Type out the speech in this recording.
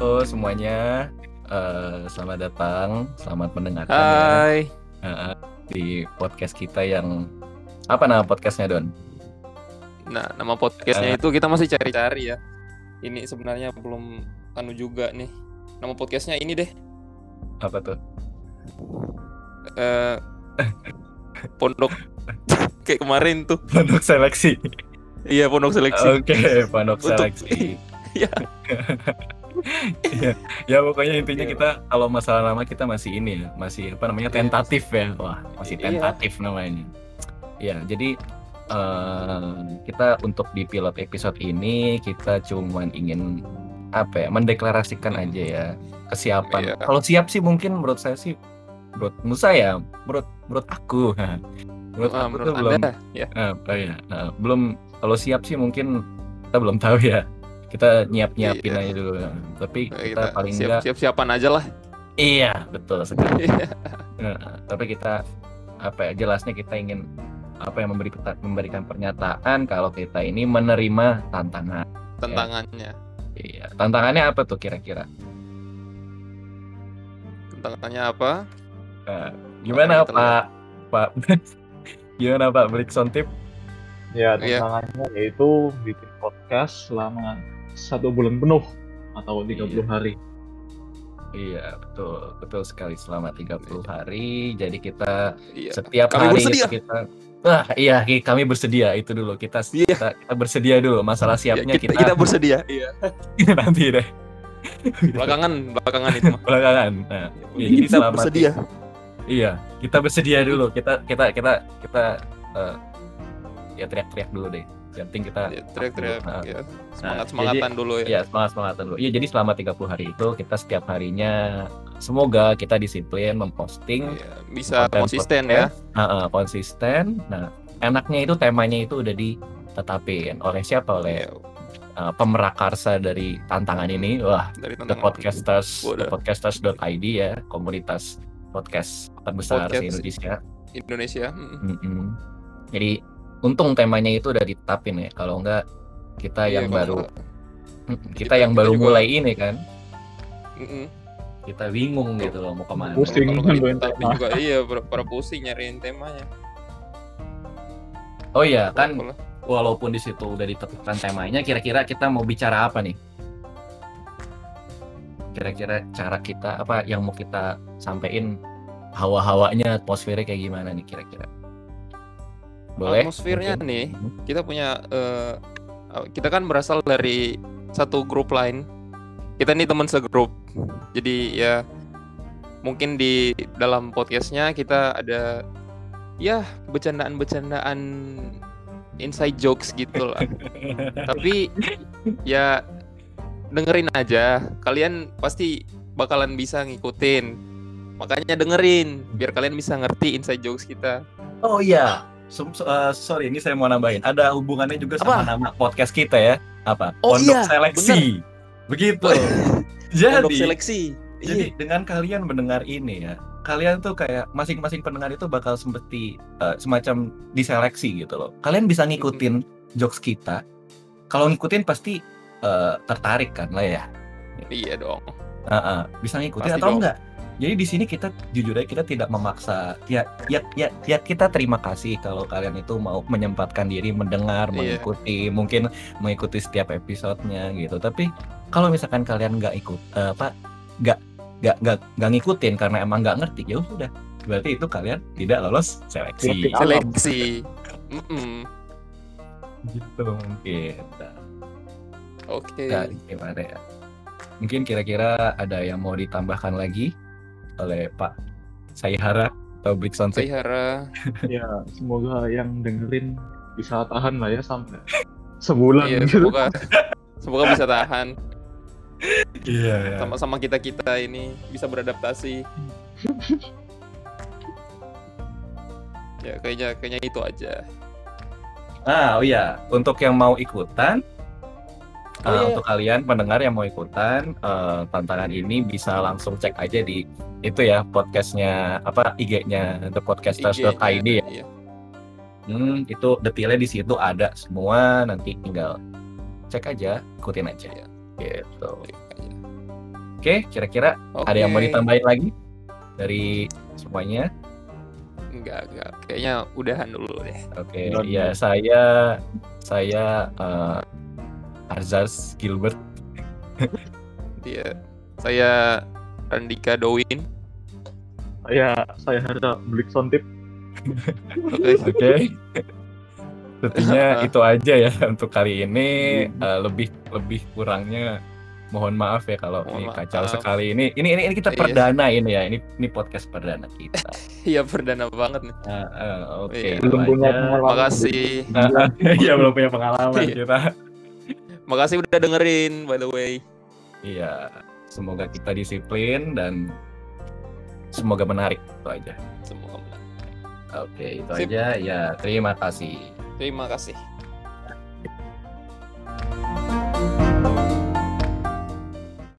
Halo semuanya, uh, selamat datang, selamat mendengarkan ya, Hai. uh, di podcast kita yang apa nama podcastnya Don? Nah, nama podcastnya Eh. itu kita masih cari-cari ya. Ini sebenarnya belum anu juga nih. Nama podcastnya ini deh. Apa tuh? eh pondok kayak kemarin tuh. Pondok seleksi. Iya, pondok seleksi. Oke, pondok Untuk- seleksi. Iya. Iya. ya pokoknya intinya Iya. kita kalau masalah nama kita masih ini ya, masih apa namanya Iya. tentatif ya. Wah, masih Iya. tentatif namanya. Ya, jadi eh, kita untuk di pilot episode ini kita cuman ingin apa ya, mendeklarasikan aja ya kesiapan. Iya. Kalau siap sih mungkin menurut saya sih menurut menurut saya, menurut menurut aku. menurut Ah, aku menurut tuh belum ya. Oh iya. Nah, belum kalau siap sih mungkin kita belum tahu ya. Kita nyiap-nyiapin Iya. aja dulu. Tapi Nah, kita, paling siap, enggak siap-siapan aja lah. iya, betul sekali. Iya. Nah, tapi kita apa ya jelasnya kita ingin apa yang memberi memberikan pernyataan kalau kita ini menerima tantangan. Tantangannya. Iya. Tantangannya apa tuh kira-kira? Tantangannya apa? Nah, gimana kita Pak? Pak Gimana Pak Blikson tip? Ya, Iya. tantangannya yaitu bikin podcast selama satu bulan penuh atau 30 Iya. hari. Iya, betul. Betul sekali selama 30 hari. Jadi kita Iya. setiap Kami hari bersedia. kita Wah, iya kami bersedia itu dulu. Kita Iya. kita, kita bersedia dulu. Masalah Ya, siapnya kita, kita, kita bersedia. Iya. nanti deh. Belakangan, belakangan itu mah. Belakangan. Nah, iya, jadi kita selama bersedia. Iya, kita bersedia dulu. Kita kita kita kita eh, ya teriak-teriak dulu deh. Yang penting kita Ya, teriak-teriak. Nah, ya. jadi- Semangat-semangatan dulu ya. ya semangat semangatan dulu. Iya, jadi selama 30 hari itu kita setiap harinya semoga kita disiplin memposting Iya, Bisa konsisten ya. Ah, ah, konsisten. Nah, enaknya itu temanya itu udah ditetapin oleh siapa? Oleh Iya, uh, pemerakarsa dari tantangan ini. Wah, dari The tantangan. Podcasters, Wadah. thepodcasters.id ya, komunitas podcast terbesar Podcast. di Indonesia. Indonesia. mm. Mm-mm. Jadi untung temanya itu udah ditetapin ya. Kalau enggak kita Iya, yang baru nggak- Mm, kita, kita- yang kita baru juga- mulai ini kan. Mm-mm. Kita bingung gitu loh mau ke mana. Pusing. Kalau- tema. juga iya pada pusing nyariin temanya. Oh iya kan walaupun di situ udah ditetapkan temanya, kira-kira kita mau bicara apa nih? Kira-kira cara kita apa yang mau kita sampein hawa-hawanya, atmosfernya kayak gimana nih kira-kira? Boleh? Atmosfernya Mungkin? nih, Mhm. kita punya eh, kita kan berasal dari satu grup lain. Kita nih teman segrup. Jadi ya mungkin di dalam podcastnya kita ada ya bercandaan-bercandaan inside jokes gitu lah. Tapi ya dengerin aja. Kalian pasti bakalan bisa ngikutin. Makanya dengerin biar kalian bisa ngerti inside jokes kita. Oh iya. So- so- uh, sorry, ini saya mau nambahin. Ada hubungannya juga sama Apa? nama podcast kita ya. Apa? Oh Pondok iya, Seleksi. Begitu. Pondok Jadi, seleksi. Jadi Iya. dengan kalian mendengar ini ya, kalian tuh kayak masing-masing pendengar itu bakal seperti eh, semacam diseleksi gitu loh. Kalian bisa ngikutin jokes kita. Kalau ngikutin pasti eh, tertarik kan lah ya. Iya dong. Heeh, bisa ngikutin Pasti atau dong. enggak? Jadi di sini kita jujur aja kita tidak memaksa. Ya, ya, ya, ya kita terima kasih kalau kalian itu mau menyempatkan diri mendengar, Iya. mengikuti, mungkin mengikuti setiap episodenya gitu. Tapi kalau misalkan kalian nggak ikut, eh, apa, nggak nggak nggak nggak ngikutin karena emang nggak ngerti, ya sudah. Berarti itu kalian tidak lolos seleksi. Seleksi. Gitu mungkin. Oke. nah, gimana ya? Mungkin kira-kira ada yang mau ditambahkan lagi oleh Pak Sayhara atau Brixon Sayhara. ya, semoga yang dengerin bisa tahan lah ya sampai sebulan Iya, gitu. semoga semoga bisa tahan Iya, ya. sama-sama kita kita ini bisa beradaptasi. ya kayaknya kayaknya itu aja. Ah, oh iya, untuk yang mau ikutan, Oh, iya. untuk kalian pendengar yang mau ikutan eh, tantangan ini bisa langsung cek aja di itu ya podcastnya apa IG-nya thepodcasters.id ya. Iya. Hmm, itu detailnya di situ ada semua. Nanti tinggal cek aja, ikutin aja. Iya. Gitu. Oke, kira-kira ada yang mau ditambahin lagi dari semuanya? Enggak, enggak. Kayaknya udahan dulu deh. Oke, Udah, ya udah. saya saya eh, Arzaz Gilbert. Dia saya Randika Dowin. Ya, saya harga Blik Sontip. Oke. Oke. Tentunya itu aja ya untuk kali ini Eh, lebih lebih kurangnya mohon maaf ya kalau Mohon ini maaf. kacau sekali ini. Ini ini, ini kita Iya. perdana ini ya. Ini ini podcast perdana kita. Iya perdana banget nih. Eh, eh, Oke. Iya. itu Belum punya pengalaman. Makasih. Iya belum punya pengalaman Iya. kita. Makasih udah dengerin by the way. Iya. Semoga kita disiplin dan semoga menarik itu aja. Semoga menang. Oke, itu Sip. aja. Ya, terima kasih. Terima kasih.